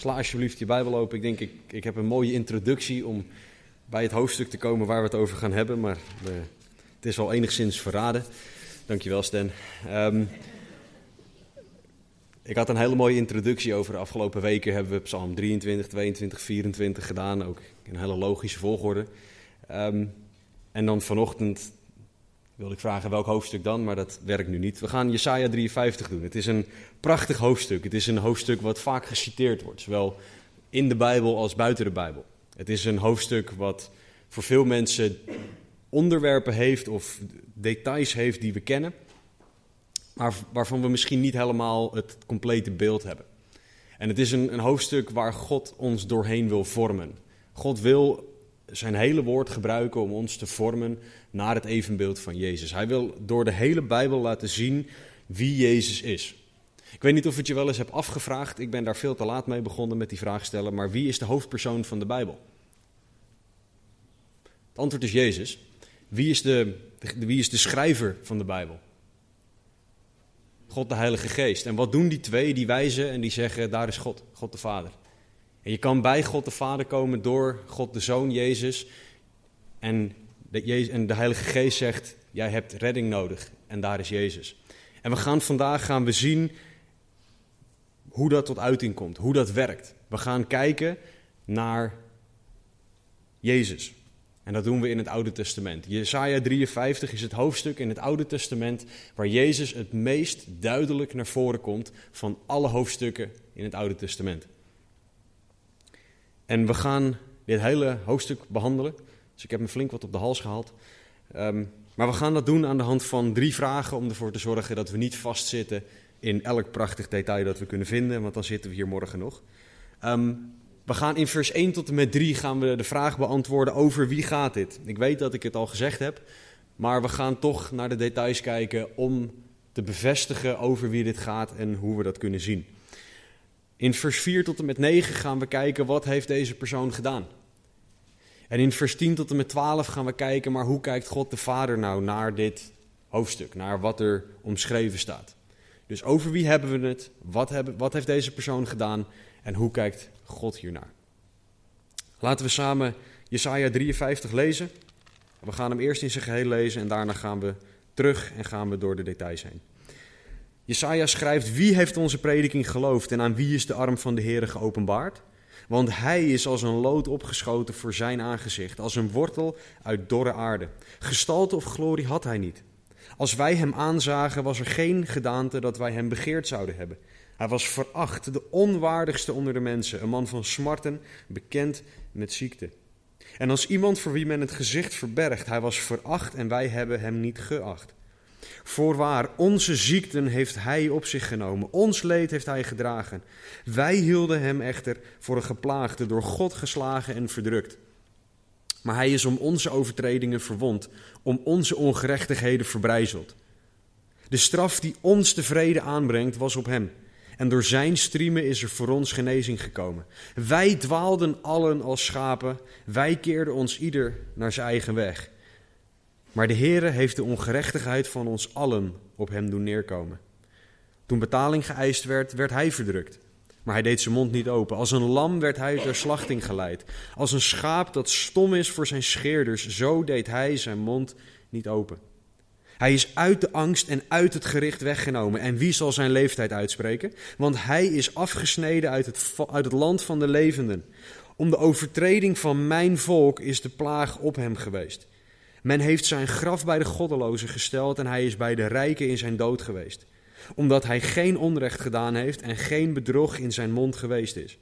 Sla alsjeblieft je Bijbel open. Ik denk, ik, ik heb een mooie introductie om bij het hoofdstuk te komen waar we het over gaan hebben. Maar eh, het is al enigszins verraden. Dankjewel, Stan. Ehm, ik had een hele mooie introductie over de afgelopen weken. Hebben we Psalm 23, 22, 24 gedaan. Ook in een hele logische volgorde. Ehm, en dan vanochtend wilde ik vragen welk hoofdstuk dan, maar dat werkt nu niet. We gaan Jesaja 53 doen. Het is een prachtig hoofdstuk. Het is een hoofdstuk wat vaak geciteerd wordt, zowel in de Bijbel als buiten de Bijbel. Het is een hoofdstuk wat voor veel mensen onderwerpen heeft of details heeft die we kennen, maar waarvan we misschien niet helemaal het complete beeld hebben. En het is een, een hoofdstuk waar God ons doorheen wil vormen. God wil zijn hele woord gebruiken om ons te vormen naar het evenbeeld van Jezus. Hij wil door de hele Bijbel laten zien wie Jezus is. Ik weet niet of het je wel eens hebt afgevraagd, ik ben daar veel te laat mee begonnen met die vraag stellen, maar wie is de hoofdpersoon van de Bijbel? Het antwoord is Jezus. Wie is de, wie is de schrijver van de Bijbel? God de Heilige Geest. En wat doen die twee? Die wijzen en die zeggen, daar is God, God de Vader. En je kan bij God de Vader komen door God de Zoon Jezus. En de, en de Heilige Geest zegt, jij hebt redding nodig. En daar is Jezus. En we gaan vandaag gaan we zien hoe dat tot uiting komt, hoe dat werkt. We gaan kijken naar Jezus. En dat doen we in het Oude Testament. Jesaja 53 is het hoofdstuk in het Oude Testament waar Jezus het meest duidelijk naar voren komt van alle hoofdstukken in het Oude Testament. En we gaan dit hele hoofdstuk behandelen. Dus ik heb me flink wat op de hals gehaald. Um, maar we gaan dat doen aan de hand van drie vragen om ervoor te zorgen dat we niet vastzitten in elk prachtig detail dat we kunnen vinden, want dan zitten we hier morgen nog. Um, we gaan in vers 1 tot en met 3 gaan we de vraag beantwoorden over wie gaat dit. Ik weet dat ik het al gezegd heb, maar we gaan toch naar de details kijken om te bevestigen over wie dit gaat en hoe we dat kunnen zien. In vers 4 tot en met 9 gaan we kijken wat heeft deze persoon gedaan. En in vers 10 tot en met 12 gaan we kijken, maar hoe kijkt God de Vader nou naar dit hoofdstuk, naar wat er omschreven staat. Dus over wie hebben we het, wat, hebben, wat heeft deze persoon gedaan en hoe kijkt God hiernaar. Laten we samen Jesaja 53 lezen. We gaan hem eerst in zijn geheel lezen en daarna gaan we terug en gaan we door de details heen. Jesaja schrijft, wie heeft onze prediking geloofd en aan wie is de arm van de Heere geopenbaard? Want hij is als een lood opgeschoten voor zijn aangezicht, als een wortel uit dorre aarde. Gestalte of glorie had hij niet. Als wij hem aanzagen, was er geen gedaante dat wij hem begeerd zouden hebben. Hij was veracht, de onwaardigste onder de mensen, een man van smarten, bekend met ziekte. En als iemand voor wie men het gezicht verbergt, hij was veracht en wij hebben hem niet geacht. Voorwaar, onze ziekten heeft hij op zich genomen, ons leed heeft hij gedragen. Wij hielden hem echter voor een geplaagde, door God geslagen en verdrukt. Maar hij is om onze overtredingen verwond, om onze ongerechtigheden verbrijzeld. De straf die ons de vrede aanbrengt, was op hem. En door zijn striemen is er voor ons genezing gekomen. Wij dwaalden allen als schapen, wij keerden ons ieder naar zijn eigen weg. Maar de Heere heeft de ongerechtigheid van ons allen op hem doen neerkomen. Toen betaling geëist werd, werd hij verdrukt. Maar hij deed zijn mond niet open. Als een lam werd hij ter slachting geleid. Als een schaap dat stom is voor zijn scheerders, zo deed hij zijn mond niet open. Hij is uit de angst en uit het gericht weggenomen. En wie zal zijn leeftijd uitspreken? Want hij is afgesneden uit het, uit het land van de levenden. Om de overtreding van mijn volk is de plaag op hem geweest. Men heeft zijn graf bij de goddelozen gesteld en hij is bij de rijken in zijn dood geweest. Omdat hij geen onrecht gedaan heeft en geen bedrog in zijn mond geweest is.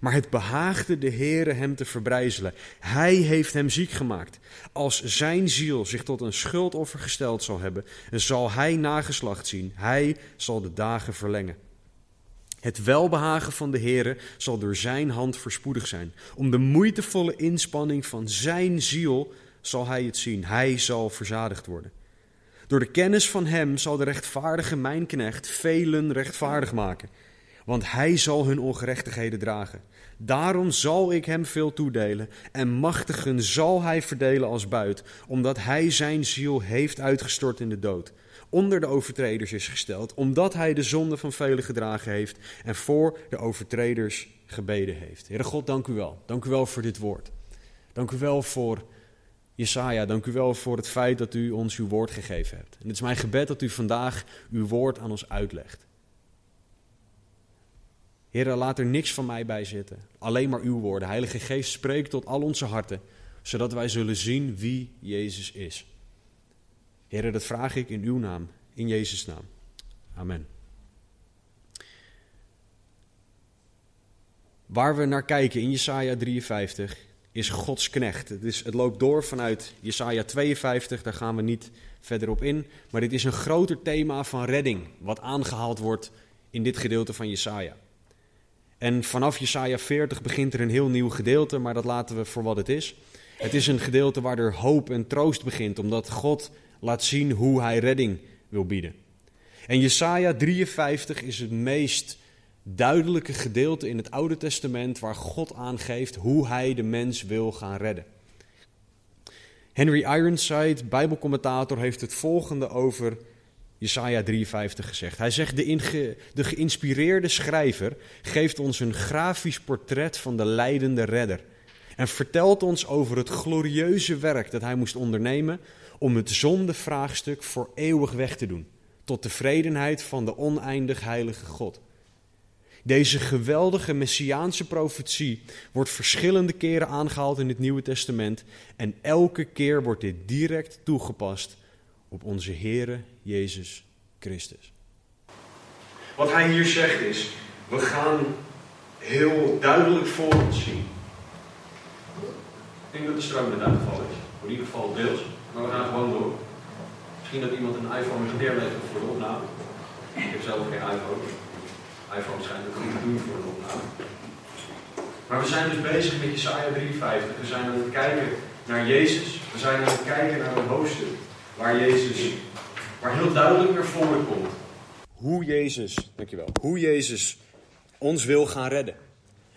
Maar het behaagde de Heere hem te verbrijzelen. Hij heeft hem ziek gemaakt. Als zijn ziel zich tot een schuldoffer gesteld zal hebben, zal hij nageslacht zien. Hij zal de dagen verlengen. Het welbehagen van de Heere zal door zijn hand verspoedig zijn. Om de moeitevolle inspanning van zijn ziel zal hij het zien. Hij zal verzadigd worden. Door de kennis van hem zal de rechtvaardige mijnknecht velen rechtvaardig maken. Want hij zal hun ongerechtigheden dragen. Daarom zal ik hem veel toedelen en machtigen zal hij verdelen als buit, omdat hij zijn ziel heeft uitgestort in de dood onder de overtreders is gesteld, omdat hij de zonde van velen gedragen heeft en voor de overtreders gebeden heeft. Heere God, dank u wel. Dank u wel voor dit woord. Dank u wel voor Jesaja. Dank u wel voor het feit dat u ons uw woord gegeven hebt. En het is mijn gebed dat u vandaag uw woord aan ons uitlegt. Heer, laat er niks van mij bij zitten. Alleen maar uw woorden. Heilige Geest, spreekt tot al onze harten, zodat wij zullen zien wie Jezus is. Heer, dat vraag ik in uw naam, in Jezus' naam. Amen. Waar we naar kijken in Jesaja 53 is Gods knecht. Het, is, het loopt door vanuit Jesaja 52, daar gaan we niet verder op in. Maar dit is een groter thema van redding, wat aangehaald wordt in dit gedeelte van Jesaja. En vanaf Jesaja 40 begint er een heel nieuw gedeelte, maar dat laten we voor wat het is. Het is een gedeelte waar er hoop en troost begint, omdat God laat zien hoe hij redding wil bieden. En Jesaja 53 is het meest duidelijke gedeelte in het Oude Testament waar God aangeeft hoe hij de mens wil gaan redden. Henry Ironside, Bijbelcommentator, heeft het volgende over Jesaja 53 gezegd. Hij zegt: de, de geïnspireerde schrijver geeft ons een grafisch portret van de leidende redder en vertelt ons over het glorieuze werk dat hij moest ondernemen om het zondevraagstuk voor eeuwig weg te doen, tot tevredenheid van de oneindig heilige God. Deze geweldige messiaanse profetie wordt verschillende keren aangehaald in het Nieuwe Testament en elke keer wordt dit direct toegepast op onze Heere Jezus Christus. Wat hij hier zegt is, we gaan heel duidelijk voor ons zien. Ik denk dat de stroom in uitgevallen is, in ieder geval deels. Maar we gaan gewoon door. Misschien dat iemand een iPhone neerlegt voor de opname. Ik heb zelf geen iPhone. iPhone schijnt ook goed te doen voor de opname. Maar we zijn dus bezig met Jesaja 53. We zijn aan het kijken naar Jezus. We zijn aan het kijken naar een hoofdstuk waar Jezus, waar heel duidelijk naar voren komt. Hoe Jezus, dankjewel, hoe Jezus ons wil gaan redden.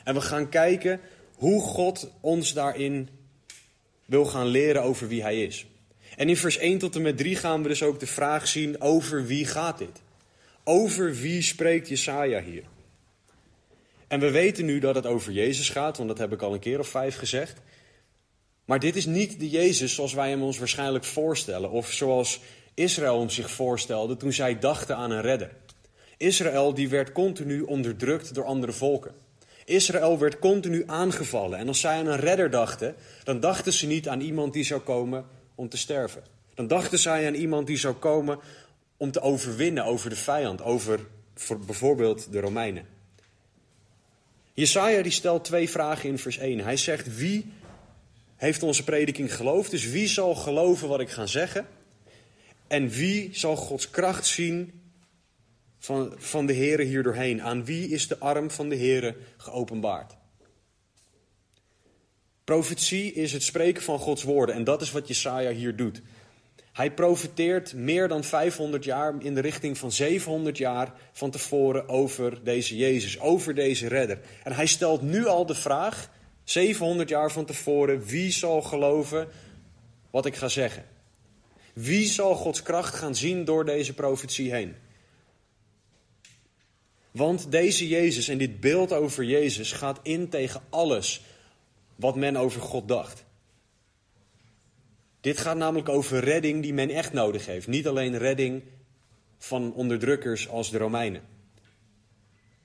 En we gaan kijken hoe God ons daarin wil gaan leren over wie Hij is. En in vers 1 tot en met 3 gaan we dus ook de vraag zien: over wie gaat dit? Over wie spreekt Jesaja hier? En we weten nu dat het over Jezus gaat, want dat heb ik al een keer of vijf gezegd. Maar dit is niet de Jezus zoals wij hem ons waarschijnlijk voorstellen, of zoals Israël hem zich voorstelde toen zij dachten aan een redder. Israël die werd continu onderdrukt door andere volken. Israël werd continu aangevallen en als zij aan een redder dachten, dan dachten ze niet aan iemand die zou komen om te sterven. Dan dachten zij aan iemand die zou komen om te overwinnen over de vijand, over bijvoorbeeld de Romeinen. Jesaja die stelt twee vragen in vers 1. Hij zegt, wie heeft onze prediking geloofd? Dus wie zal geloven wat ik ga zeggen? En wie zal Gods kracht zien van, van de Heere hier doorheen? Aan wie is de arm van de Heere geopenbaard? Profetie is het spreken van Gods woorden en dat is wat Jesaja hier doet. Hij profeteert meer dan 500 jaar in de richting van 700 jaar van tevoren over deze Jezus, over deze redder. En hij stelt nu al de vraag, 700 jaar van tevoren, wie zal geloven wat ik ga zeggen? Wie zal Gods kracht gaan zien door deze profetie heen? Want deze Jezus en dit beeld over Jezus gaat in tegen alles wat men over God dacht. Dit gaat namelijk over redding die men echt nodig heeft. Niet alleen redding van onderdrukkers als de Romeinen.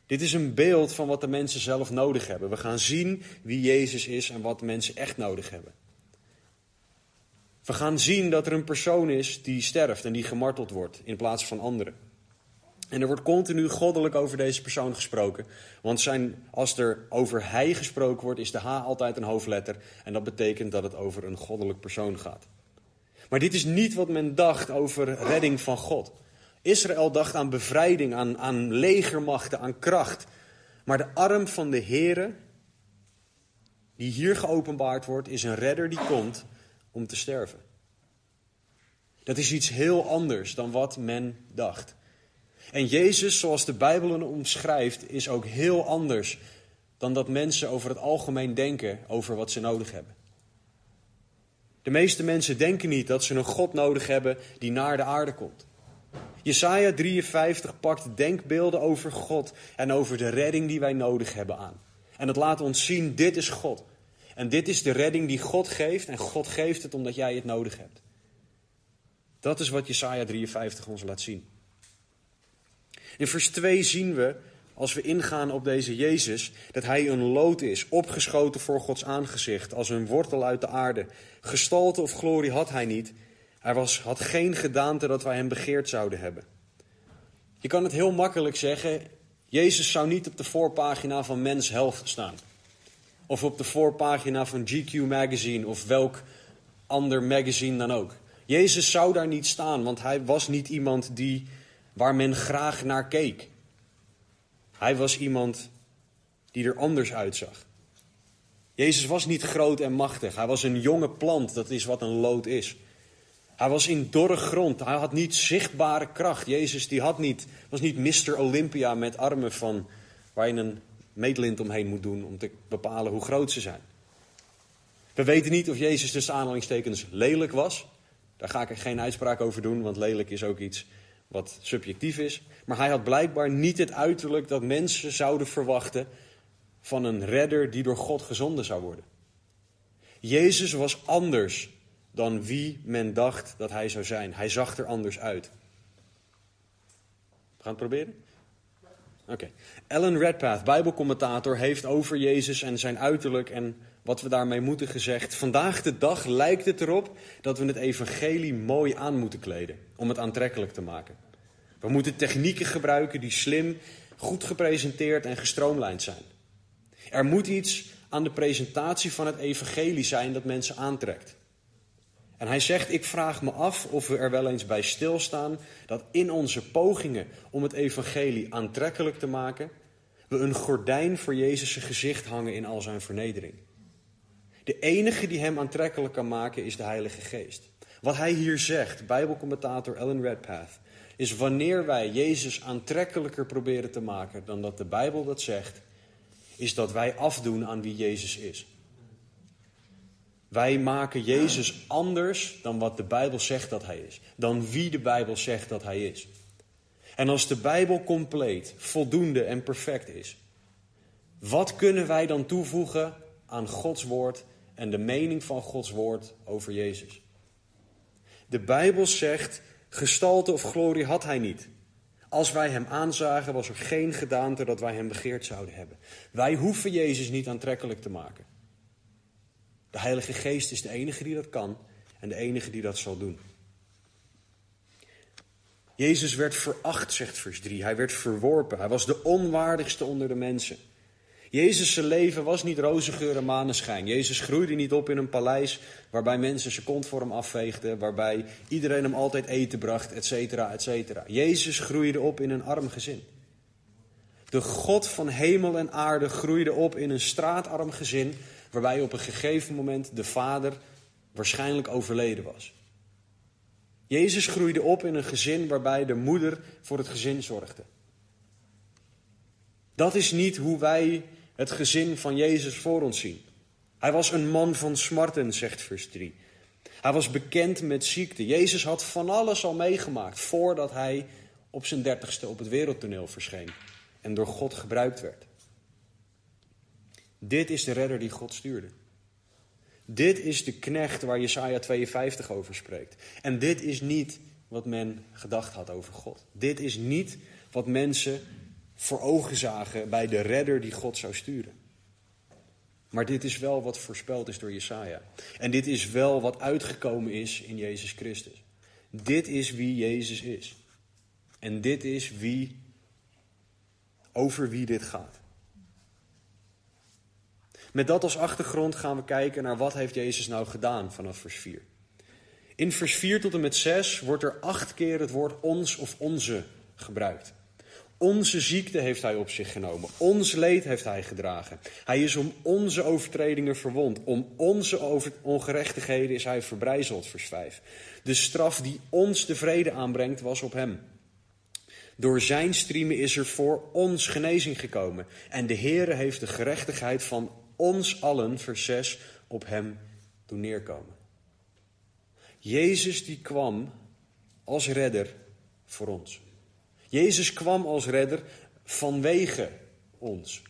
Dit is een beeld van wat de mensen zelf nodig hebben. We gaan zien wie Jezus is en wat de mensen echt nodig hebben. We gaan zien dat er een persoon is die sterft en die gemarteld wordt in plaats van anderen. En er wordt continu goddelijk over deze persoon gesproken. Want zijn, als er over hij gesproken wordt, is de H altijd een hoofdletter. En dat betekent dat het over een goddelijk persoon gaat. Maar dit is niet wat men dacht over redding van God. Israël dacht aan bevrijding, aan, aan legermachten, aan kracht. Maar de arm van de Heere, die hier geopenbaard wordt, is een redder die komt om te sterven. Dat is iets heel anders dan wat men dacht. En Jezus, zoals de Bijbel hem omschrijft, is ook heel anders dan dat mensen over het algemeen denken over wat ze nodig hebben. De meeste mensen denken niet dat ze een God nodig hebben die naar de aarde komt. Jesaja 53 pakt denkbeelden over God en over de redding die wij nodig hebben aan. En het laat ons zien, dit is God. En dit is de redding die God geeft en God geeft het omdat jij het nodig hebt. Dat is wat Jesaja 53 ons laat zien. In vers 2 zien we, als we ingaan op deze Jezus, dat hij een lood is, opgeschoten voor Gods aangezicht, als een wortel uit de aarde. Gestalte of glorie had hij niet. Hij was, had geen gedaante dat wij hem begeerd zouden hebben. Je kan het heel makkelijk zeggen, Jezus zou niet op de voorpagina van Mens Health staan. Of op de voorpagina van GQ Magazine of welk ander magazine dan ook. Jezus zou daar niet staan, want hij was niet iemand die, waar men graag naar keek. Hij was iemand die er anders uitzag. Jezus was niet groot en machtig. Hij was een jonge plant, dat is wat een lood is. Hij was in dorre grond. Hij had niet zichtbare kracht. Jezus die had niet, was niet Mr. Olympia met armen van waar je een meetlint omheen moet doen om te bepalen hoe groot ze zijn. We weten niet of Jezus tussen aanhalingstekens lelijk was. Daar ga ik er geen uitspraak over doen, want lelijk is ook iets wat subjectief is. Maar hij had blijkbaar niet het uiterlijk dat mensen zouden verwachten van een redder die door God gezonden zou worden. Jezus was anders dan wie men dacht dat hij zou zijn. Hij zag er anders uit. We gaan het proberen? Oké. Ellen Redpath, Bijbelcommentator, heeft over Jezus en zijn uiterlijk en wat we daarmee moeten gezegd. Vandaag de dag lijkt het erop dat we het evangelie mooi aan moeten kleden om het aantrekkelijk te maken. We moeten technieken gebruiken die slim, goed gepresenteerd en gestroomlijnd zijn. Er moet iets aan de presentatie van het evangelie zijn dat mensen aantrekt. En hij zegt: Ik vraag me af of we er wel eens bij stilstaan dat in onze pogingen om het evangelie aantrekkelijk te maken, we een gordijn voor Jezus' gezicht hangen in al zijn vernedering. De enige die hem aantrekkelijk kan maken is de Heilige Geest. Wat hij hier zegt, Bijbelcommentator Ellen Redpath, is wanneer wij Jezus aantrekkelijker proberen te maken dan dat de Bijbel dat zegt, is dat wij afdoen aan wie Jezus is. Wij maken Jezus anders dan wat de Bijbel zegt dat hij is. Dan wie de Bijbel zegt dat hij is. En als de Bijbel compleet, voldoende en perfect is, wat kunnen wij dan toevoegen aan Gods woord en de mening van Gods woord over Jezus? De Bijbel zegt, gestalte of glorie had hij niet. Als wij hem aanzagen, was er geen gedaante dat wij hem begeerd zouden hebben. Wij hoeven Jezus niet aantrekkelijk te maken. De Heilige Geest is de enige die dat kan en de enige die dat zal doen. Jezus werd veracht, zegt vers 3. Hij werd verworpen. Hij was de onwaardigste onder de mensen. Jezus' leven was niet roze geur en maneschijn. Jezus groeide niet op in een paleis waarbij mensen zijn kont voor hem afveegden, waarbij iedereen hem altijd eten bracht, et cetera, et cetera. Jezus groeide op in een arm gezin. De God van hemel en aarde groeide op in een straatarm gezin waarbij op een gegeven moment de vader waarschijnlijk overleden was. Jezus groeide op in een gezin waarbij de moeder voor het gezin zorgde. Dat is niet hoe wij het gezin van Jezus voor ons zien. Hij was een man van smarten, zegt vers 3. Hij was bekend met ziekte. Jezus had van alles al meegemaakt voordat hij op zijn dertigste op het wereldtoneel verscheen en door God gebruikt werd. Dit is de redder die God stuurde. Dit is de knecht waar Jesaja 52 over spreekt. En dit is niet wat men gedacht had over God. Dit is niet wat mensen voor ogen zagen bij de redder die God zou sturen. Maar dit is wel wat voorspeld is door Jesaja. En dit is wel wat uitgekomen is in Jezus Christus. Dit is wie Jezus is. En dit is wie over wie dit gaat. Met dat als achtergrond gaan we kijken naar wat heeft Jezus nou gedaan vanaf vers 4. In vers 4 tot en met 6 wordt er acht keer het woord ons of onze gebruikt. Onze ziekte heeft hij op zich genomen. Ons leed heeft hij gedragen. Hij is om onze overtredingen verwond. Om onze ongerechtigheden is hij verbrijzeld, vers 5. De straf die ons de vrede aanbrengt was op hem. Door zijn striemen is er voor ons genezing gekomen. En de Heere heeft de gerechtigheid van ons allen, vers 6, op hem doen neerkomen. Jezus die kwam als redder voor ons. Jezus kwam als redder vanwege ons.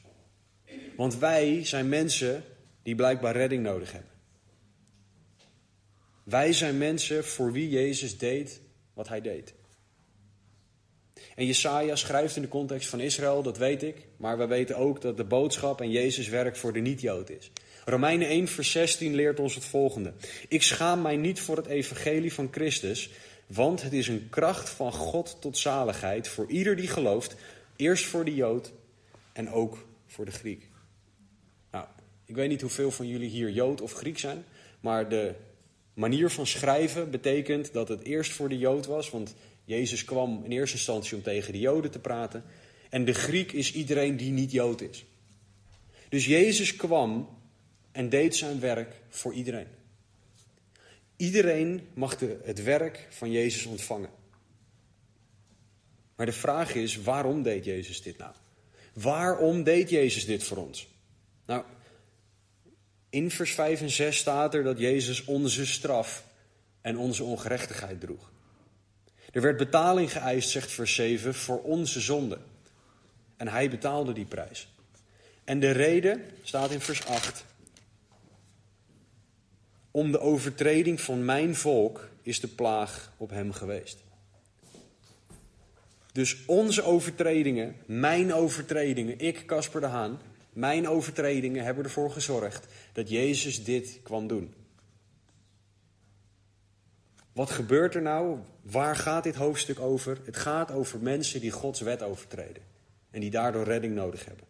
Want wij zijn mensen die blijkbaar redding nodig hebben. Wij zijn mensen voor wie Jezus deed wat hij deed. En Jesaja schrijft in de context van Israël, dat weet ik, maar we weten ook dat de boodschap en Jezus werk voor de niet-Jood is. Romeinen 1, vers 16 leert ons het volgende. Ik schaam mij niet voor het evangelie van Christus, want het is een kracht van God tot zaligheid voor ieder die gelooft, eerst voor de Jood en ook voor de Griek. Nou, ik weet niet hoeveel van jullie hier Jood of Griek zijn, maar de manier van schrijven betekent dat het eerst voor de Jood was, want Jezus kwam in eerste instantie om tegen de Joden te praten. En de Griek is iedereen die niet Jood is. Dus Jezus kwam en deed zijn werk voor iedereen. Iedereen mag het werk van Jezus ontvangen. Maar de vraag is, waarom deed Jezus dit nou? Waarom deed Jezus dit voor ons? Nou, in vers 5 en 6 staat er dat Jezus onze straf en onze ongerechtigheid droeg. Er werd betaling geëist, zegt vers 7, voor onze zonde. En hij betaalde die prijs. En de reden staat in vers 8. Om de overtreding van mijn volk is de plaag op hem geweest. Dus onze overtredingen, mijn overtredingen, ik, Casper de Haan, mijn overtredingen hebben ervoor gezorgd dat Jezus dit kwam doen. Wat gebeurt er nou? Waar gaat dit hoofdstuk over? Het gaat over mensen die Gods wet overtreden en die daardoor redding nodig hebben.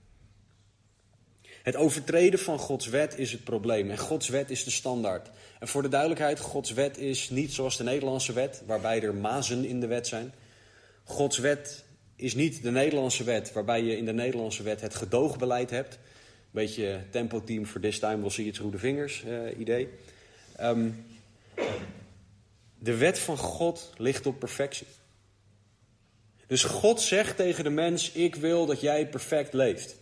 Het overtreden van Gods wet is het probleem en Gods wet is de standaard. En voor de duidelijkheid, Gods wet is niet zoals de Nederlandse wet, waarbij er mazen in de wet zijn. Gods wet is niet de Nederlandse wet, waarbij je in de Nederlandse wet het gedoogbeleid hebt. Een beetje tempo-team voor this time, we'll see it through the fingers uh, idee. Um, de wet van God ligt op perfectie. Dus God zegt tegen de mens: Ik wil dat jij perfect leeft.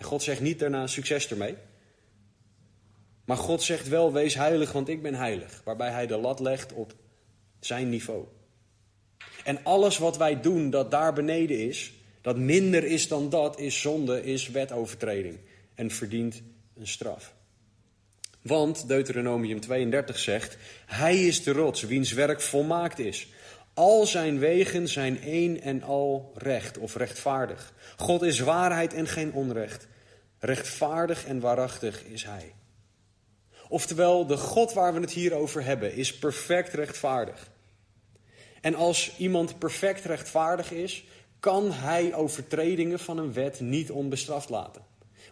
En God zegt niet daarna succes ermee. Maar God zegt wel: Wees heilig, want ik ben heilig. Waarbij hij de lat legt op zijn niveau. En alles wat wij doen dat daar beneden is, dat minder is dan dat, is zonde, is wetovertreding. En verdient een straf. Want Deuteronomium 32 zegt: Hij is de rots, wiens werk volmaakt is. Al zijn wegen zijn één en al recht of rechtvaardig. God is waarheid en geen onrecht. Rechtvaardig en waarachtig is Hij. Oftewel, de God waar we het hier over hebben is perfect rechtvaardig. En als iemand perfect rechtvaardig is, kan hij overtredingen van een wet niet onbestraft laten.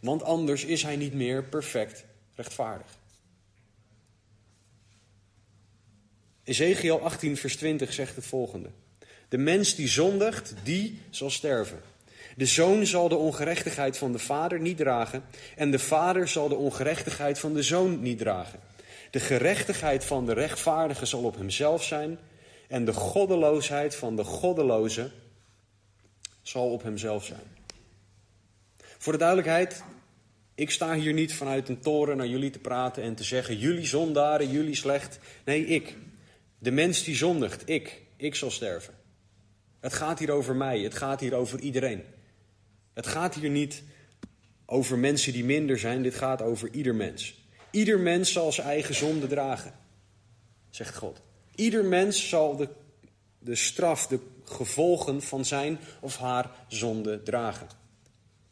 Want anders is hij niet meer perfect rechtvaardig. Ezekiel 18, vers 20 zegt het volgende. De mens die zondigt, die zal sterven. De zoon zal de ongerechtigheid van de vader niet dragen en de vader zal de ongerechtigheid van de zoon niet dragen. De gerechtigheid van de rechtvaardige zal op hemzelf zijn en de goddeloosheid van de goddeloze zal op hemzelf zijn. Voor de duidelijkheid, ik sta hier niet vanuit een toren naar jullie te praten en te zeggen: jullie zondaren, jullie slecht. Nee, ik. De mens die zondigt, ik, ik zal sterven. Het gaat hier over mij, het gaat hier over iedereen. Het gaat hier niet over mensen die minder zijn, dit gaat over ieder mens. Ieder mens zal zijn eigen zonde dragen, zegt God. Ieder mens zal de, de straf, de gevolgen van zijn of haar zonde dragen.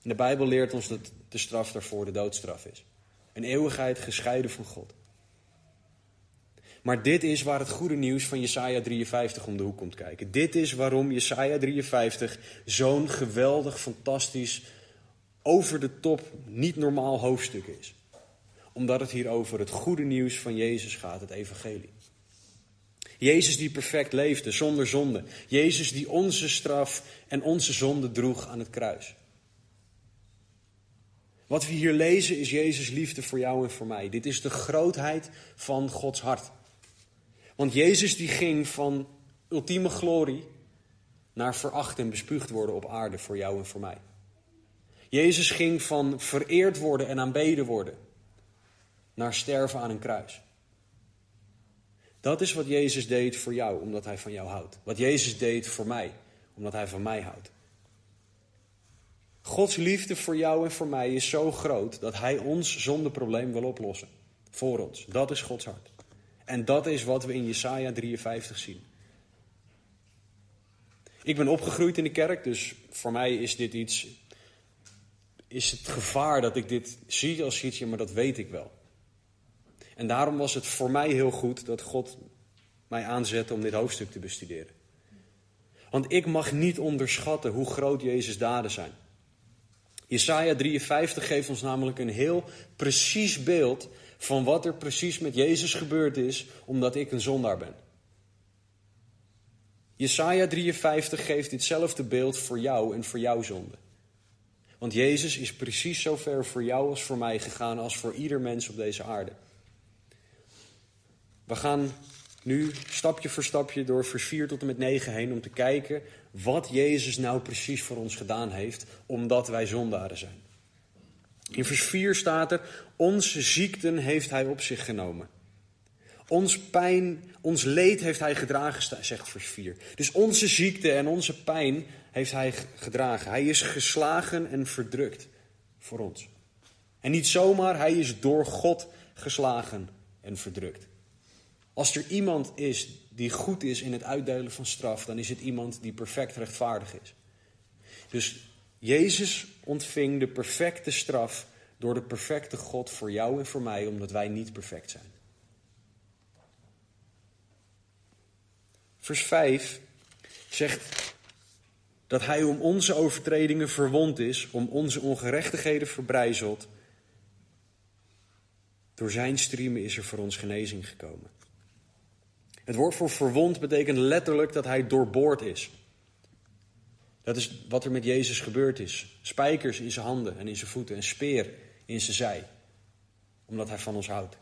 En de Bijbel leert ons dat de straf daarvoor de doodstraf is. Een eeuwigheid gescheiden van God. Maar dit is waar het goede nieuws van Jesaja 53 om de hoek komt kijken. Dit is waarom Jesaja 53 zo'n geweldig, fantastisch, over de top, niet normaal hoofdstuk is. Omdat het hier over het goede nieuws van Jezus gaat, het evangelie. Jezus die perfect leefde, zonder zonde. Jezus die onze straf en onze zonde droeg aan het kruis. Wat we hier lezen is Jezus' liefde voor jou en voor mij. Dit is de grootheid van Gods hart. Want Jezus die ging van ultieme glorie naar veracht en bespuugd worden op aarde voor jou en voor mij. Jezus ging van vereerd worden en aanbeden worden naar sterven aan een kruis. Dat is wat Jezus deed voor jou, omdat hij van jou houdt. Wat Jezus deed voor mij, omdat hij van mij houdt. Gods liefde voor jou en voor mij is zo groot dat hij ons zonder probleem wil oplossen. Voor ons. Dat is Gods hart. En dat is wat we in Jesaja 53 zien. Ik ben opgegroeid in de kerk, dus voor mij is dit iets. Is het gevaar dat ik dit zie als ietsje, maar dat weet ik wel. En daarom was het voor mij heel goed dat God mij aanzette om dit hoofdstuk te bestuderen. Want ik mag niet onderschatten hoe groot Jezus' daden zijn. Jesaja 53 geeft ons namelijk een heel precies beeld van wat er precies met Jezus gebeurd is, omdat ik een zondaar ben. Jesaja 53 geeft ditzelfde beeld voor jou en voor jouw zonde. Want Jezus is precies zo ver voor jou als voor mij gegaan als voor ieder mens op deze aarde. We gaan nu stapje voor stapje door vers 4 tot en met 9 heen om te kijken wat Jezus nou precies voor ons gedaan heeft, omdat wij zondaren zijn. In vers 4 staat er: Onze ziekten heeft Hij op zich genomen. Ons pijn, ons leed heeft Hij gedragen, zegt vers 4. Dus onze ziekte en onze pijn heeft Hij gedragen. Hij is geslagen en verdrukt voor ons. En niet zomaar, Hij is door God geslagen en verdrukt. Als er iemand is die goed is in het uitdelen van straf, dan is het iemand die perfect rechtvaardig is. Dus Jezus ontving de perfecte straf door de perfecte God voor jou en voor mij, omdat wij niet perfect zijn. Vers 5 zegt dat Hij om onze overtredingen verwond is, om onze ongerechtigheden verbrijzeld. Door Zijn striemen is er voor ons genezing gekomen. Het woord voor verwond betekent letterlijk dat hij doorboord is. Dat is wat er met Jezus gebeurd is. Spijkers in zijn handen en in zijn voeten en speer in zijn zij. Omdat hij van ons houdt.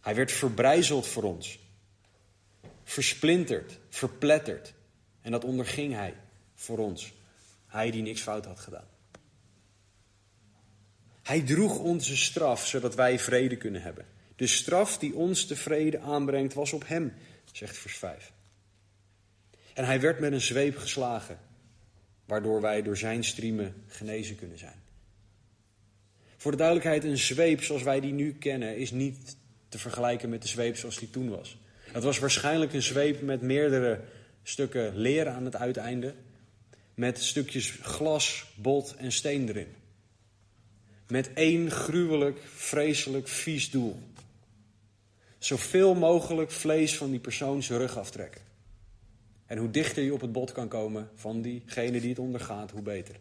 Hij werd verbrijzeld voor ons. Versplinterd, verpletterd. En dat onderging hij voor ons. Hij die niks fout had gedaan. Hij droeg onze straf zodat wij vrede kunnen hebben. De straf die ons tevreden aanbrengt was op hem, zegt vers 5. En hij werd met een zweep geslagen, waardoor wij door zijn striemen genezen kunnen zijn. Voor de duidelijkheid, een zweep zoals wij die nu kennen is niet te vergelijken met de zweep zoals die toen was. Het was waarschijnlijk een zweep met meerdere stukken leer aan het uiteinde, met stukjes glas, bot en steen erin. Met één gruwelijk, vreselijk, vies doel zoveel mogelijk vlees van die persoon zijn rug aftrekken. En hoe dichter je op het bot kan komen van diegene die het ondergaat, hoe beter.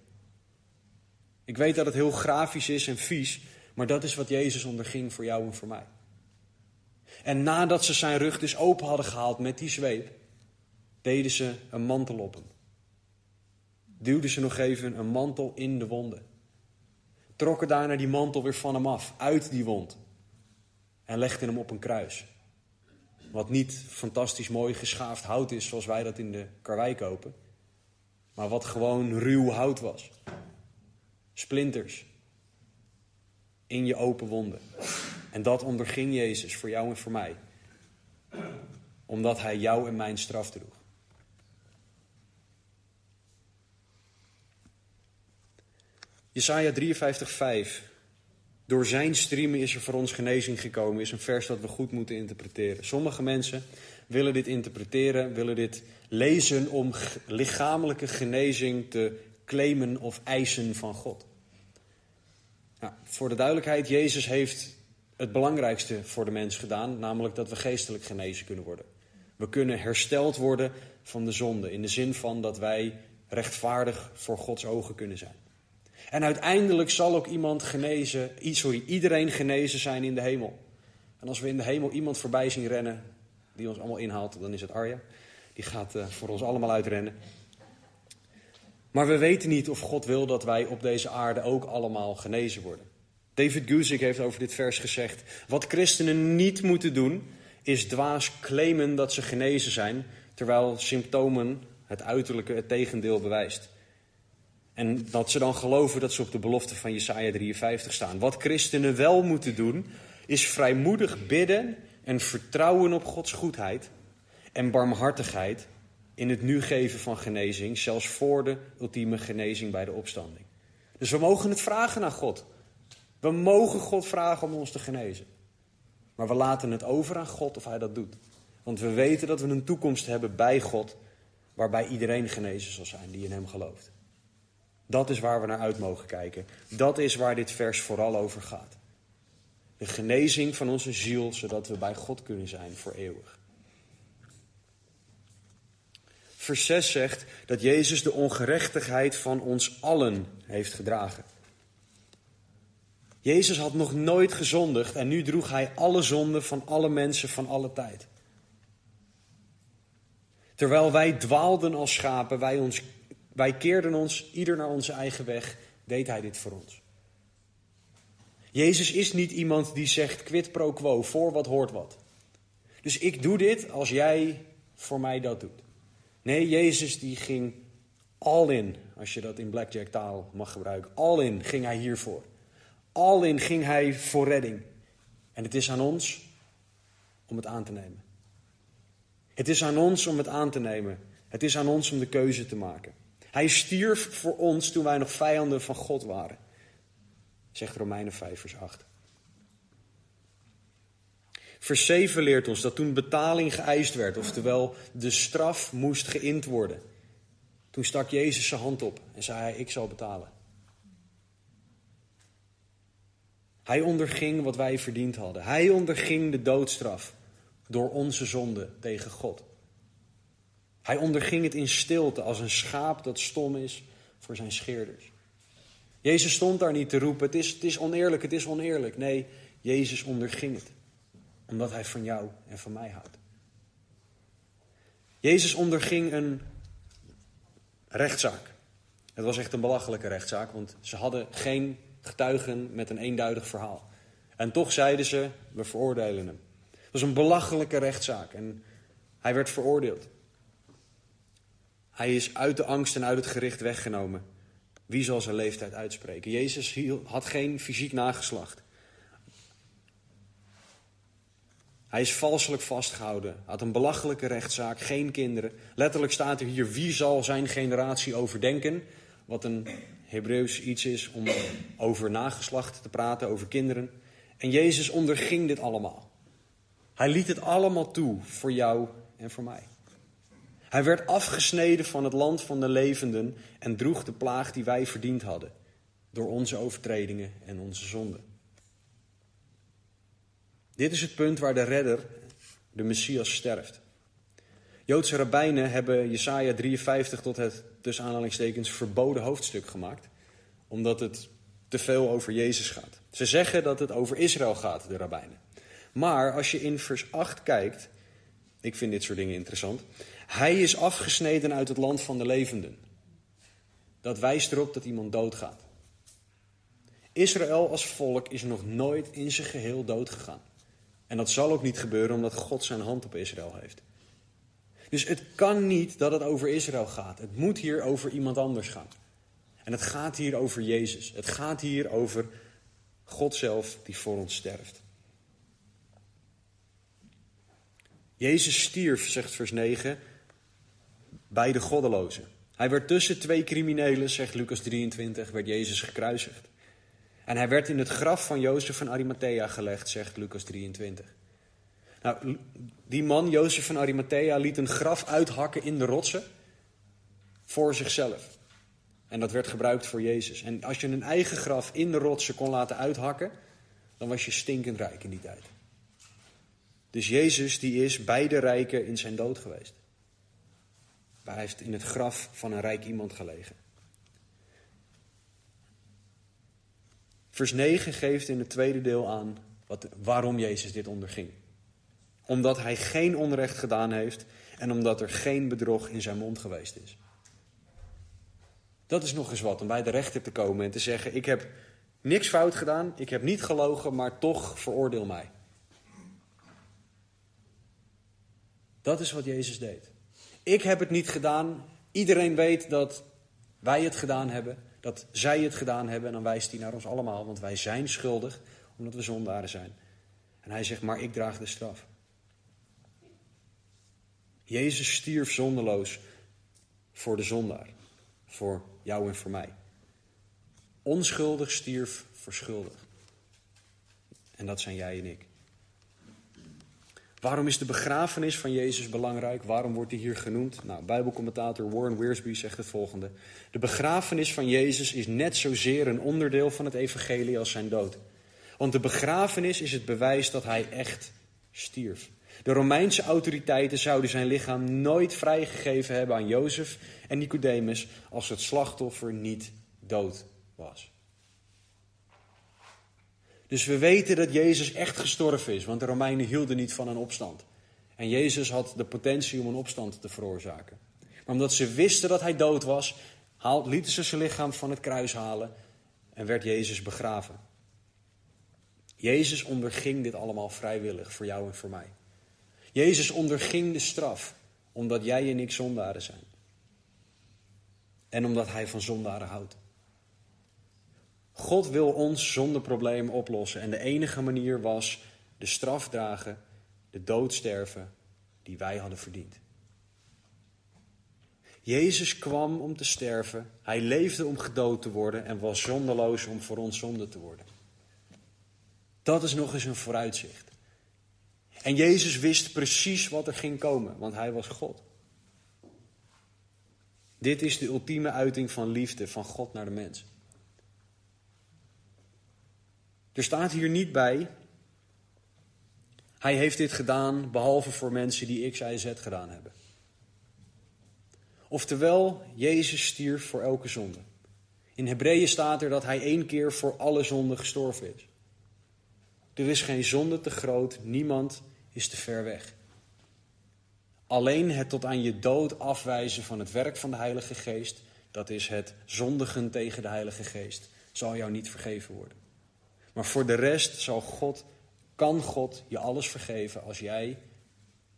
Ik weet dat het heel grafisch is en vies, maar dat is wat Jezus onderging voor jou en voor mij. En nadat ze zijn rug dus open hadden gehaald met die zweep, deden ze een mantel op hem. Duwden ze nog even een mantel in de wonden. Trokken daarna die mantel weer van hem af, uit die wond en legde hem op een kruis. Wat niet fantastisch mooi geschaafd hout is zoals wij dat in de karwei kopen, maar wat gewoon ruw hout was. Splinters in je open wonden. En dat onderging Jezus voor jou en voor mij, omdat hij jou en mijn straf droeg. Jesaja 53, 5 door zijn streamen is er voor ons genezing gekomen, is een vers dat we goed moeten interpreteren. Sommige mensen willen dit interpreteren, willen dit lezen om lichamelijke genezing te claimen of eisen van God. Nou, voor de duidelijkheid, Jezus heeft het belangrijkste voor de mens gedaan, namelijk dat we geestelijk genezen kunnen worden. We kunnen hersteld worden van de zonde, in de zin van dat wij rechtvaardig voor Gods ogen kunnen zijn. En uiteindelijk zal ook iemand genezen, sorry, iedereen genezen zijn in de hemel. En als we in de hemel iemand voorbij zien rennen, die ons allemaal inhaalt, dan is het Arja. Die gaat uh, voor ons allemaal uitrennen. Maar we weten niet of God wil dat wij op deze aarde ook allemaal genezen worden. David Guzik heeft over dit vers gezegd: Wat christenen niet moeten doen, is dwaas claimen dat ze genezen zijn, terwijl symptomen het uiterlijke het tegendeel bewijst. En dat ze dan geloven dat ze op de belofte van Jesaja 53 staan. Wat christenen wel moeten doen, is vrijmoedig bidden en vertrouwen op Gods goedheid en barmhartigheid in het nu geven van genezing, zelfs voor de ultieme genezing bij de opstanding. Dus we mogen het vragen aan God. We mogen God vragen om ons te genezen. Maar we laten het over aan God of Hij dat doet. Want we weten dat we een toekomst hebben bij God, waarbij iedereen genezen zal zijn die in Hem gelooft. Dat is waar we naar uit mogen kijken. Dat is waar dit vers vooral over gaat. De genezing van onze ziel, zodat we bij God kunnen zijn voor eeuwig. Vers 6 zegt dat Jezus de ongerechtigheid van ons allen heeft gedragen. Jezus had nog nooit gezondigd en nu droeg hij alle zonden van alle mensen van alle tijd. Terwijl wij dwaalden als schapen, wij, ons, wij keerden ons ieder naar onze eigen weg, deed hij dit voor ons. Jezus is niet iemand die zegt quid pro quo, voor wat hoort wat. Dus ik doe dit als jij voor mij dat doet. Nee, Jezus die ging all in, als je dat in blackjack taal mag gebruiken. All in ging hij hiervoor. All in ging hij voor redding. En het is aan ons om het aan te nemen. Het is aan ons om het aan te nemen. Het is aan ons om de keuze te maken. Hij stierf voor ons toen wij nog vijanden van God waren. Zegt Romeinen 5, vers 8. Vers 7 leert ons dat toen betaling geëist werd, oftewel de straf moest geïnd worden. Toen stak Jezus zijn hand op en zei hij, ik zal betalen. Hij onderging wat wij verdiend hadden. Hij onderging de doodstraf door onze zonde tegen God. Hij onderging het in stilte als een schaap dat stom is voor zijn scheerders. Jezus stond daar niet te roepen: het is, het is oneerlijk, het is oneerlijk. Nee, Jezus onderging het, omdat hij van jou en van mij houdt. Jezus onderging een rechtszaak. Het was echt een belachelijke rechtszaak, want ze hadden geen getuigen met een eenduidig verhaal. En toch zeiden ze: we veroordelen hem. Het was een belachelijke rechtszaak en hij werd veroordeeld. Hij is uit de angst en uit het gericht weggenomen. Wie zal zijn leeftijd uitspreken? Jezus had geen fysiek nageslacht. Hij is valselijk vastgehouden. Had een belachelijke rechtszaak, geen kinderen. Letterlijk staat er hier: wie zal zijn generatie overdenken? Wat een Hebreeuws iets is om over nageslacht te praten, over kinderen. En Jezus onderging dit allemaal. Hij liet het allemaal toe voor jou en voor mij. Hij werd afgesneden van het land van de levenden en droeg de plaag die wij verdiend hadden door onze overtredingen en onze zonden. Dit is het punt waar de redder, de Messias, sterft. Joodse rabbijnen hebben Jesaja 53 tot het tussen aanhalingstekens verboden hoofdstuk gemaakt, omdat het te veel over Jezus gaat. Ze zeggen dat het over Israël gaat, de rabbijnen. Maar als je in vers 8 kijkt, ik vind dit soort dingen interessant, hij is afgesneden uit het land van de levenden. Dat wijst erop dat iemand doodgaat. Israël als volk is nog nooit in zijn geheel doodgegaan. En dat zal ook niet gebeuren omdat God zijn hand op Israël heeft. Dus het kan niet dat het over Israël gaat. Het moet hier over iemand anders gaan. En het gaat hier over Jezus. Het gaat hier over God zelf die voor ons sterft. Jezus stierf, zegt vers 9, bij de goddelozen. Hij werd tussen twee criminelen, zegt Lucas 23, werd Jezus gekruisigd. En hij werd in het graf van Jozef van Arimathea gelegd, zegt Lucas 23. Nou, die man, Jozef van Arimathea, liet een graf uithakken in de rotsen voor zichzelf. En dat werd gebruikt voor Jezus. En als je een eigen graf in de rotsen kon laten uithakken, dan was je stinkend rijk in die tijd. Dus Jezus die is bij de rijken in zijn dood geweest. Hij heeft in het graf van een rijk iemand gelegen. Vers 9 geeft in het tweede deel aan wat, waarom Jezus dit onderging. Omdat hij geen onrecht gedaan heeft en omdat er geen bedrog in zijn mond geweest is. Dat is nog eens wat, om bij de rechter te komen en te zeggen: Ik heb niks fout gedaan, ik heb niet gelogen, maar toch veroordeel mij. Dat is wat Jezus deed. Ik heb het niet gedaan. Iedereen weet dat wij het gedaan hebben, dat zij het gedaan hebben. En dan wijst hij naar ons allemaal, want wij zijn schuldig, omdat we zondaren zijn. En hij zegt, maar ik draag de straf. Jezus stierf zondeloos voor de zondaar, voor jou en voor mij. Onschuldig stierf voor schuldig. En dat zijn jij en ik. Waarom is de begrafenis van Jezus belangrijk? Waarom wordt hij hier genoemd? Nou, Bijbelcommentator Warren Wiersbe zegt het volgende. De begrafenis van Jezus is net zozeer een onderdeel van het evangelie als zijn dood. Want de begrafenis is het bewijs dat hij echt stierf. De Romeinse autoriteiten zouden zijn lichaam nooit vrijgegeven hebben aan Jozef en Nicodemus als het slachtoffer niet dood was. Dus we weten dat Jezus echt gestorven is, want de Romeinen hielden niet van een opstand. En Jezus had de potentie om een opstand te veroorzaken. Maar omdat ze wisten dat hij dood was, lieten ze zijn lichaam van het kruis halen en werd Jezus begraven. Jezus onderging dit allemaal vrijwillig voor jou en voor mij. Jezus onderging de straf omdat jij en ik zondaren zijn. En omdat hij van zondaren houdt. God wil ons zonder probleem oplossen. En de enige manier was de straf dragen, de dood sterven die wij hadden verdiend. Jezus kwam om te sterven. Hij leefde om gedood te worden en was zonderloos om voor ons zonde te worden. Dat is nog eens een vooruitzicht. En Jezus wist precies wat er ging komen, want hij was God. Dit is de ultieme uiting van liefde van God naar de mens. Er staat hier niet bij, hij heeft dit gedaan behalve voor mensen die X, Y, Z gedaan hebben. Oftewel, Jezus stierf voor elke zonde. In Hebreeën staat er dat hij één keer voor alle zonden gestorven is. Er is geen zonde te groot, niemand is te ver weg. Alleen het tot aan je dood afwijzen van het werk van de Heilige Geest, dat is het zondigen tegen de Heilige Geest, zal jou niet vergeven worden. Maar voor de rest zal God, kan God je alles vergeven als jij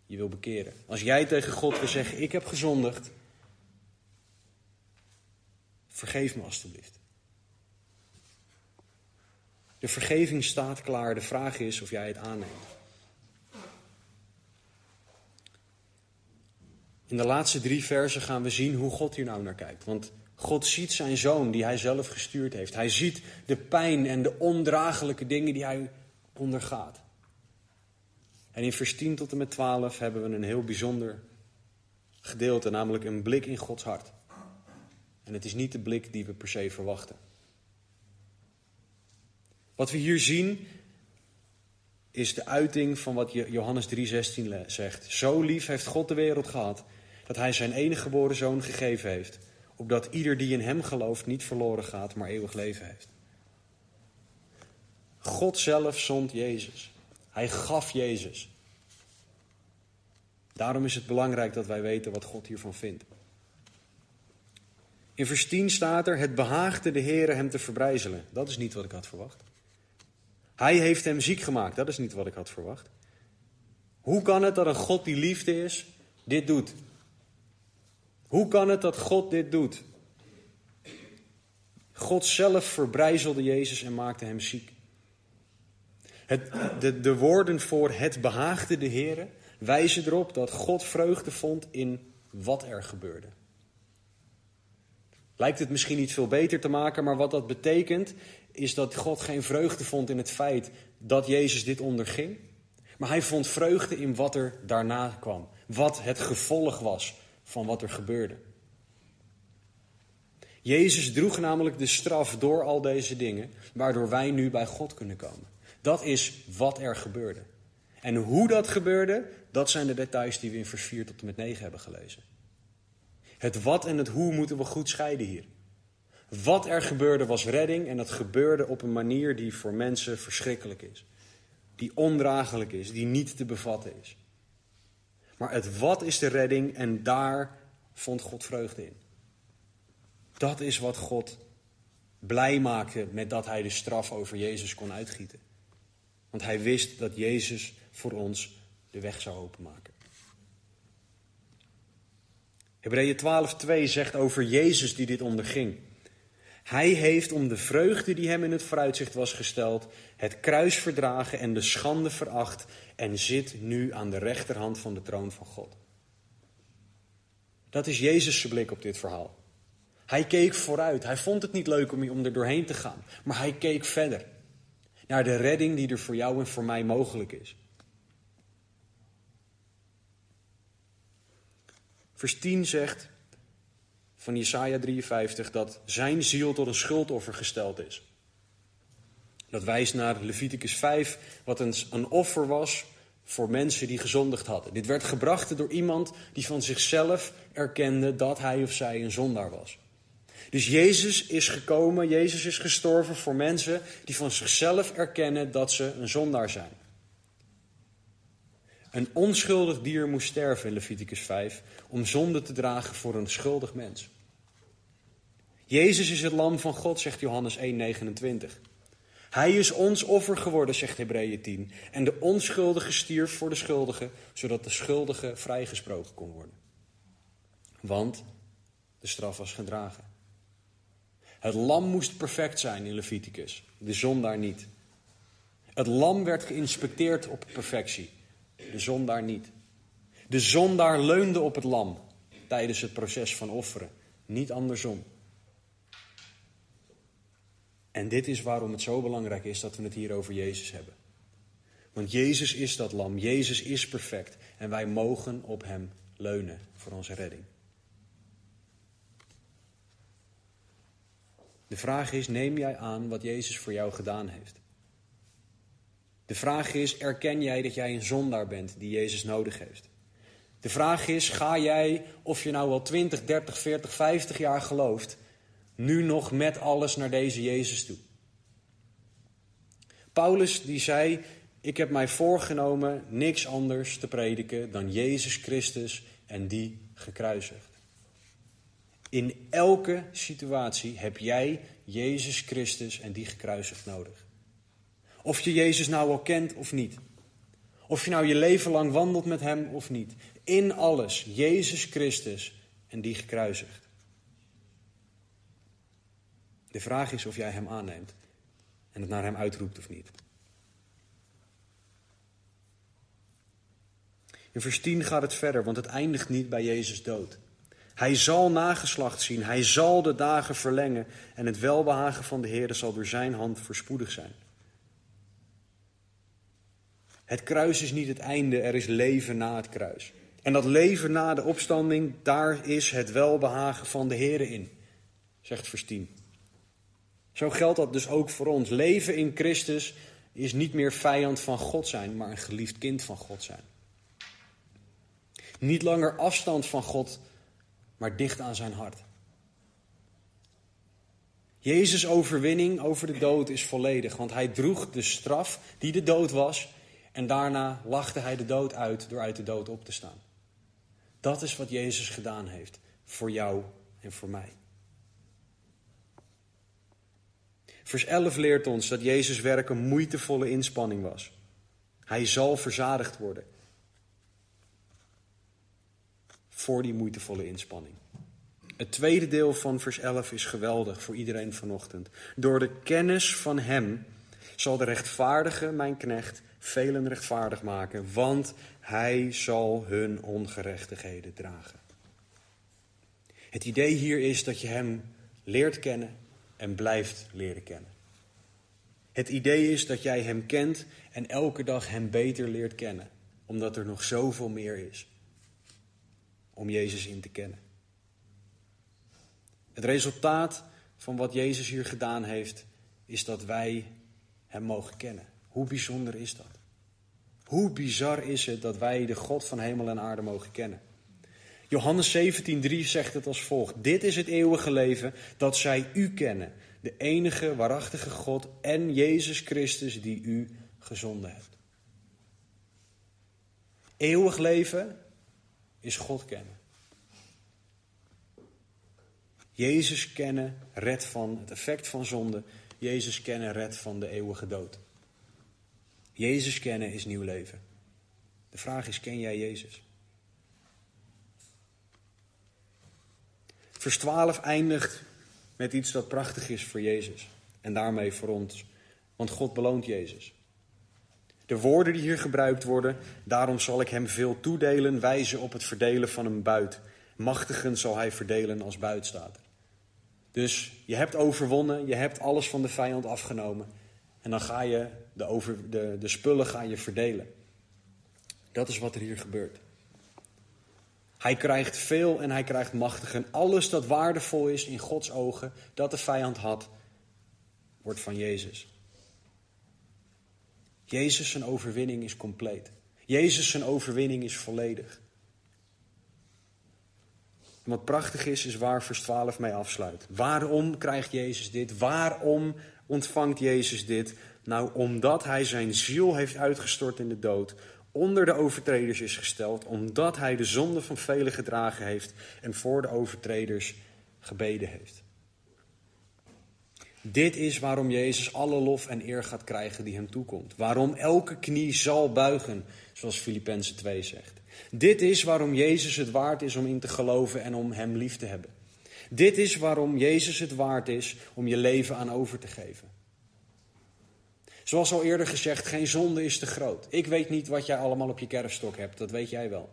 je wil bekeren. Als jij tegen God wil zeggen: Ik heb gezondigd, vergeef me alstublieft. De vergeving staat klaar. De vraag is of jij het aanneemt. In de laatste drie versen gaan we zien hoe God hier nou naar kijkt. Want God ziet zijn zoon die hij zelf gestuurd heeft. Hij ziet de pijn en de ondraaglijke dingen die hij ondergaat. En in vers 10 tot en met 12 hebben we een heel bijzonder gedeelte, namelijk een blik in Gods hart. En het is niet de blik die we per se verwachten. Wat we hier zien is de uiting van wat Johannes 3:16 zegt. Zo lief heeft God de wereld gehad dat hij zijn enige geboren zoon gegeven heeft opdat ieder die in hem gelooft niet verloren gaat, maar eeuwig leven heeft. God zelf zond Jezus. Hij gaf Jezus. Daarom is het belangrijk dat wij weten wat God hiervan vindt. In vers 10 staat er: Het behaagde de Heer hem te verbrijzelen. Dat is niet wat ik had verwacht. Hij heeft hem ziek gemaakt. Dat is niet wat ik had verwacht. Hoe kan het dat een God die liefde is, dit doet? Hoe kan het dat God dit doet? God zelf verbrijzelde Jezus en maakte hem ziek. Het, de, de woorden voor het behaagde de Heer wijzen erop dat God vreugde vond in wat er gebeurde. Lijkt het misschien niet veel beter te maken, maar wat dat betekent is dat God geen vreugde vond in het feit dat Jezus dit onderging. Maar hij vond vreugde in wat er daarna kwam. Wat het gevolg was van wat er gebeurde. Jezus droeg namelijk de straf door al deze dingen, waardoor wij nu bij God kunnen komen. Dat is wat er gebeurde. En hoe dat gebeurde, dat zijn de details die we in vers 4 tot en met 9 hebben gelezen. Het wat en het hoe moeten we goed scheiden hier. Wat er gebeurde was redding en dat gebeurde op een manier die voor mensen verschrikkelijk is. die ondraaglijk is, die niet te bevatten is. Maar het wat is de redding en daar vond God vreugde in. Dat is wat God blij maakte met dat hij de straf over Jezus kon uitgieten. Want hij wist dat Jezus voor ons de weg zou openmaken. Hebreeën 12:2 zegt over Jezus die dit onderging. Hij heeft om de vreugde die hem in het vooruitzicht was gesteld, het kruis verdragen en de schande veracht en zit nu aan de rechterhand van de troon van God. Dat is Jezus' blik op dit verhaal. Hij keek vooruit. Hij vond het niet leuk om, om er doorheen te gaan, maar hij keek verder naar de redding die er voor jou en voor mij mogelijk is. Vers 10 zegt van Jesaja 53 dat zijn ziel tot een schuldoffer gesteld is. Dat wijst naar Leviticus 5, wat een, een offer was voor mensen die gezondigd hadden. Dit werd gebracht door iemand die van zichzelf erkende dat hij of zij een zondaar was. Dus Jezus is gekomen, Jezus is gestorven voor mensen die van zichzelf erkennen dat ze een zondaar zijn. Een onschuldig dier moest sterven in Leviticus 5 om zonde te dragen voor een schuldig mens. Jezus is het lam van God, zegt Johannes 1,29. Hij is ons offer geworden, zegt Hebreeën 10. En de onschuldige stierf voor de schuldige, zodat de schuldige vrijgesproken kon worden. Want de straf was gedragen. Het lam moest perfect zijn in Leviticus, de zondaar niet. Het lam werd geïnspecteerd op perfectie, de zondaar niet. De zondaar leunde op het lam tijdens het proces van offeren, niet andersom. En dit is waarom het zo belangrijk is dat we het hier over Jezus hebben. Want Jezus is dat lam, Jezus is perfect en wij mogen op Hem leunen voor onze redding. De vraag is, neem jij aan wat Jezus voor jou gedaan heeft? De vraag is, erken jij dat jij een zondaar bent die Jezus nodig heeft? De vraag is, ga jij, of je nou al 20, 30, 40, 50 jaar gelooft, nu nog met alles naar deze Jezus toe? Paulus die zei, ik heb mij voorgenomen niks anders te prediken dan Jezus Christus en die gekruisigd. In elke situatie heb jij Jezus Christus en die gekruisigd nodig. Of je Jezus nou al kent of niet. Of je nou je leven lang wandelt met Hem of niet. In alles Jezus Christus en die gekruisigd. De vraag is of jij Hem aanneemt en het naar Hem uitroept of niet. In vers 10 gaat het verder, want het eindigt niet bij Jezus dood. Hij zal nageslacht zien, hij zal de dagen verlengen en het welbehagen van de Heer zal door zijn hand voorspoedig zijn. Het kruis is niet het einde, er is leven na het kruis. En dat leven na de opstanding, daar is het welbehagen van de Heer in, zegt vers 10. Zo geldt dat dus ook voor ons. Leven in Christus is niet meer vijand van God zijn, maar een geliefd kind van God zijn. Niet langer afstand van God maar dicht aan zijn hart. Jezus' overwinning over de dood is volledig, want hij droeg de straf die de dood was en daarna lachte hij de dood uit door uit de dood op te staan. Dat is wat Jezus gedaan heeft voor jou en voor mij. Vers 11 leert ons dat Jezus werk een moeitevolle inspanning was. Hij zal verzadigd worden voor die moeitevolle inspanning. Het tweede deel van vers 11 is geweldig voor iedereen vanochtend. Door de kennis van Hem zal de rechtvaardige, mijn knecht, velen rechtvaardig maken, want Hij zal hun ongerechtigheden dragen. Het idee hier is dat je Hem leert kennen en blijft leren kennen. Het idee is dat jij Hem kent en elke dag Hem beter leert kennen, omdat er nog zoveel meer is om Jezus in te kennen. Het resultaat van wat Jezus hier gedaan heeft, is dat wij Hem mogen kennen. Hoe bijzonder is dat? Hoe bizar is het dat wij de God van hemel en aarde mogen kennen? Johannes 17:3 zegt het als volgt: Dit is het eeuwige leven, dat zij U kennen, de enige waarachtige God en Jezus Christus die U gezonden hebt. Eeuwig leven is God kennen. Jezus kennen redt van het effect van zonde. Jezus kennen redt van de eeuwige dood. Jezus kennen is nieuw leven. De vraag is, ken jij Jezus? Vers 12 eindigt met iets dat prachtig is voor Jezus. En daarmee voor ons. Want God beloont Jezus. De woorden die hier gebruikt worden, daarom zal ik hem veel toedelen, wijzen op het verdelen van een buit. Machtigen zal hij verdelen als buit staat. Dus je hebt overwonnen, je hebt alles van de vijand afgenomen. En dan ga je de, over, de, de spullen ga je verdelen. Dat is wat er hier gebeurt. Hij krijgt veel en hij krijgt machtigen. Alles dat waardevol is in Gods ogen, dat de vijand had, wordt van Jezus. Jezus zijn overwinning is compleet. Jezus zijn overwinning is volledig. En wat prachtig is, is waar vers 12 mee afsluit. Waarom krijgt Jezus dit? Waarom ontvangt Jezus dit? Nou, omdat hij zijn ziel heeft uitgestort in de dood, onder de overtreders is gesteld, omdat hij de zonde van velen gedragen heeft en voor de overtreders gebeden heeft. Dit is waarom Jezus alle lof en eer gaat krijgen die hem toekomt. Waarom elke knie zal buigen, zoals Filippenzen 2 zegt. Dit is waarom Jezus het waard is om in te geloven en om hem lief te hebben. Dit is waarom Jezus het waard is om je leven aan over te geven. Zoals al eerder gezegd, geen zonde is te groot. Ik weet niet wat jij allemaal op je kerfstok hebt, dat weet jij wel.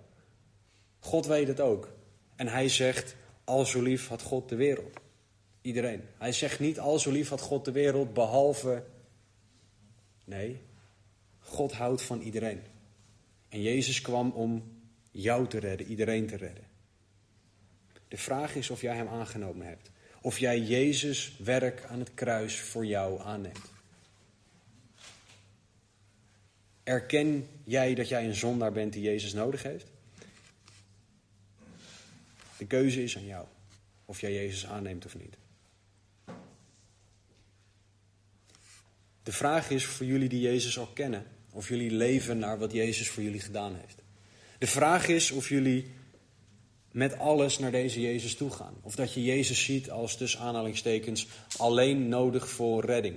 God weet het ook. En hij zegt, al zo lief had God de wereld. Iedereen. Hij zegt niet, al zo lief had God de wereld, behalve... Nee, God houdt van iedereen. En Jezus kwam om jou te redden, iedereen te redden. De vraag is of jij hem aangenomen hebt. Of jij Jezus werk aan het kruis voor jou aanneemt. Erken jij dat jij een zondaar bent die Jezus nodig heeft? De keuze is aan jou. Of jij Jezus aanneemt of niet. De vraag is voor jullie die Jezus al kennen. Of jullie leven naar wat Jezus voor jullie gedaan heeft. De vraag is of jullie met alles naar deze Jezus toe gaan. Of dat je Jezus ziet als tussen aanhalingstekens alleen nodig voor redding.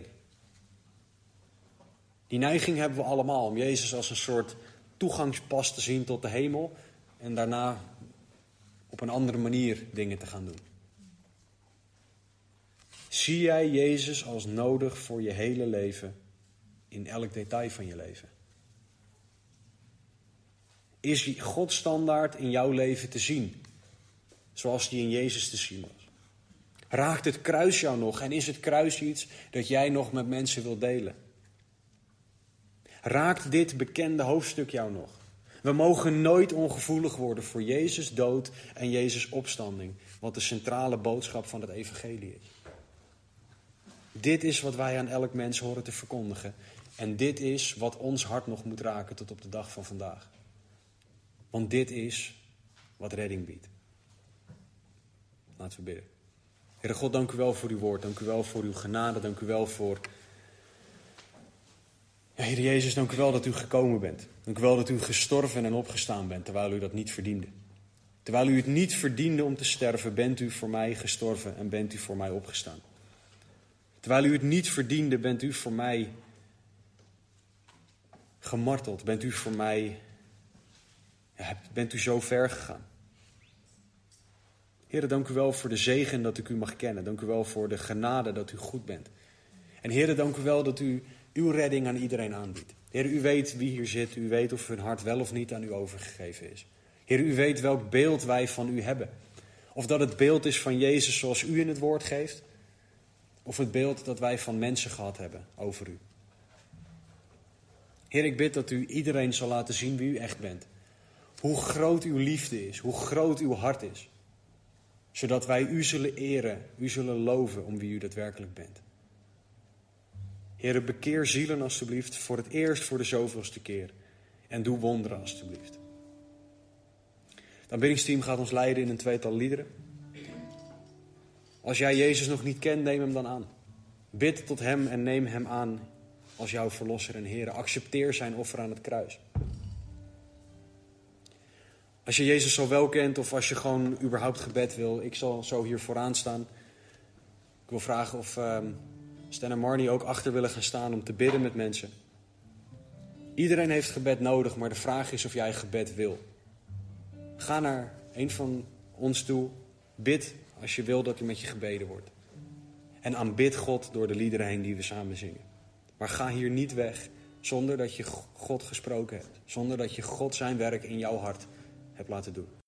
Die neiging hebben we allemaal om Jezus als een soort toegangspas te zien tot de hemel en daarna op een andere manier dingen te gaan doen. Zie jij Jezus als nodig voor je hele leven in elk detail van je leven? Is Gods standaard in jouw leven te zien, zoals die in Jezus te zien was? Raakt het kruis jou nog en is het kruis iets dat jij nog met mensen wilt delen? Raakt dit bekende hoofdstuk jou nog? We mogen nooit ongevoelig worden voor Jezus dood en Jezus opstanding, wat de centrale boodschap van het evangelie is. Dit is wat wij aan elk mens horen te verkondigen. En dit is wat ons hart nog moet raken tot op de dag van vandaag. Want dit is wat redding biedt. Laten we bidden. Heere God, dank u wel voor uw woord. Dank u wel voor uw genade. Dank u wel voor ja, Heer Jezus, dank u wel dat u gekomen bent. Dank u wel dat u gestorven en opgestaan bent, terwijl u dat niet verdiende. Terwijl u het niet verdiende om te sterven, bent u voor mij gestorven en bent u voor mij opgestaan. Terwijl u het niet verdiende, bent u voor mij gemarteld, bent u voor mij, bent u zo ver gegaan. Heer, dank u wel voor de zegen dat ik u mag kennen. Dank u wel voor de genade dat u goed bent. En Heer, dank u wel dat u uw redding aan iedereen aanbiedt. Heer, u weet wie hier zit. U weet of hun hart wel of niet aan u overgegeven is. Heer, u weet welk beeld wij van u hebben. Of dat het beeld is van Jezus zoals u in het woord geeft. Of het beeld dat wij van mensen gehad hebben over u. Heer, ik bid dat u iedereen zal laten zien wie u echt bent. Hoe groot uw liefde is, hoe groot uw hart is. Zodat wij u zullen eren, u zullen loven om wie u daadwerkelijk bent. Heere, bekeer zielen alstublieft voor het eerst voor de zoveelste keer. En doe wonderen alstublieft. Het aanbiddingsteam gaat ons leiden in een tweetal liederen. Als jij Jezus nog niet kent, neem hem dan aan. Bid tot hem en neem hem aan als jouw verlosser en Heer. Accepteer zijn offer aan het kruis. Als je Jezus zo wel kent of als je gewoon überhaupt gebed wil, ik zal zo hier vooraan staan. Ik wil vragen of ehm Stan en Marnie ook achter willen gaan staan om te bidden met mensen. Iedereen heeft gebed nodig, maar de vraag is of jij gebed wil. Ga naar een van ons toe, bid als je wil dat er met je gebeden wordt. En aanbid God door de liederen heen die we samen zingen. Maar ga hier niet weg zonder dat je God gesproken hebt. Zonder dat je God zijn werk in jouw hart hebt laten doen.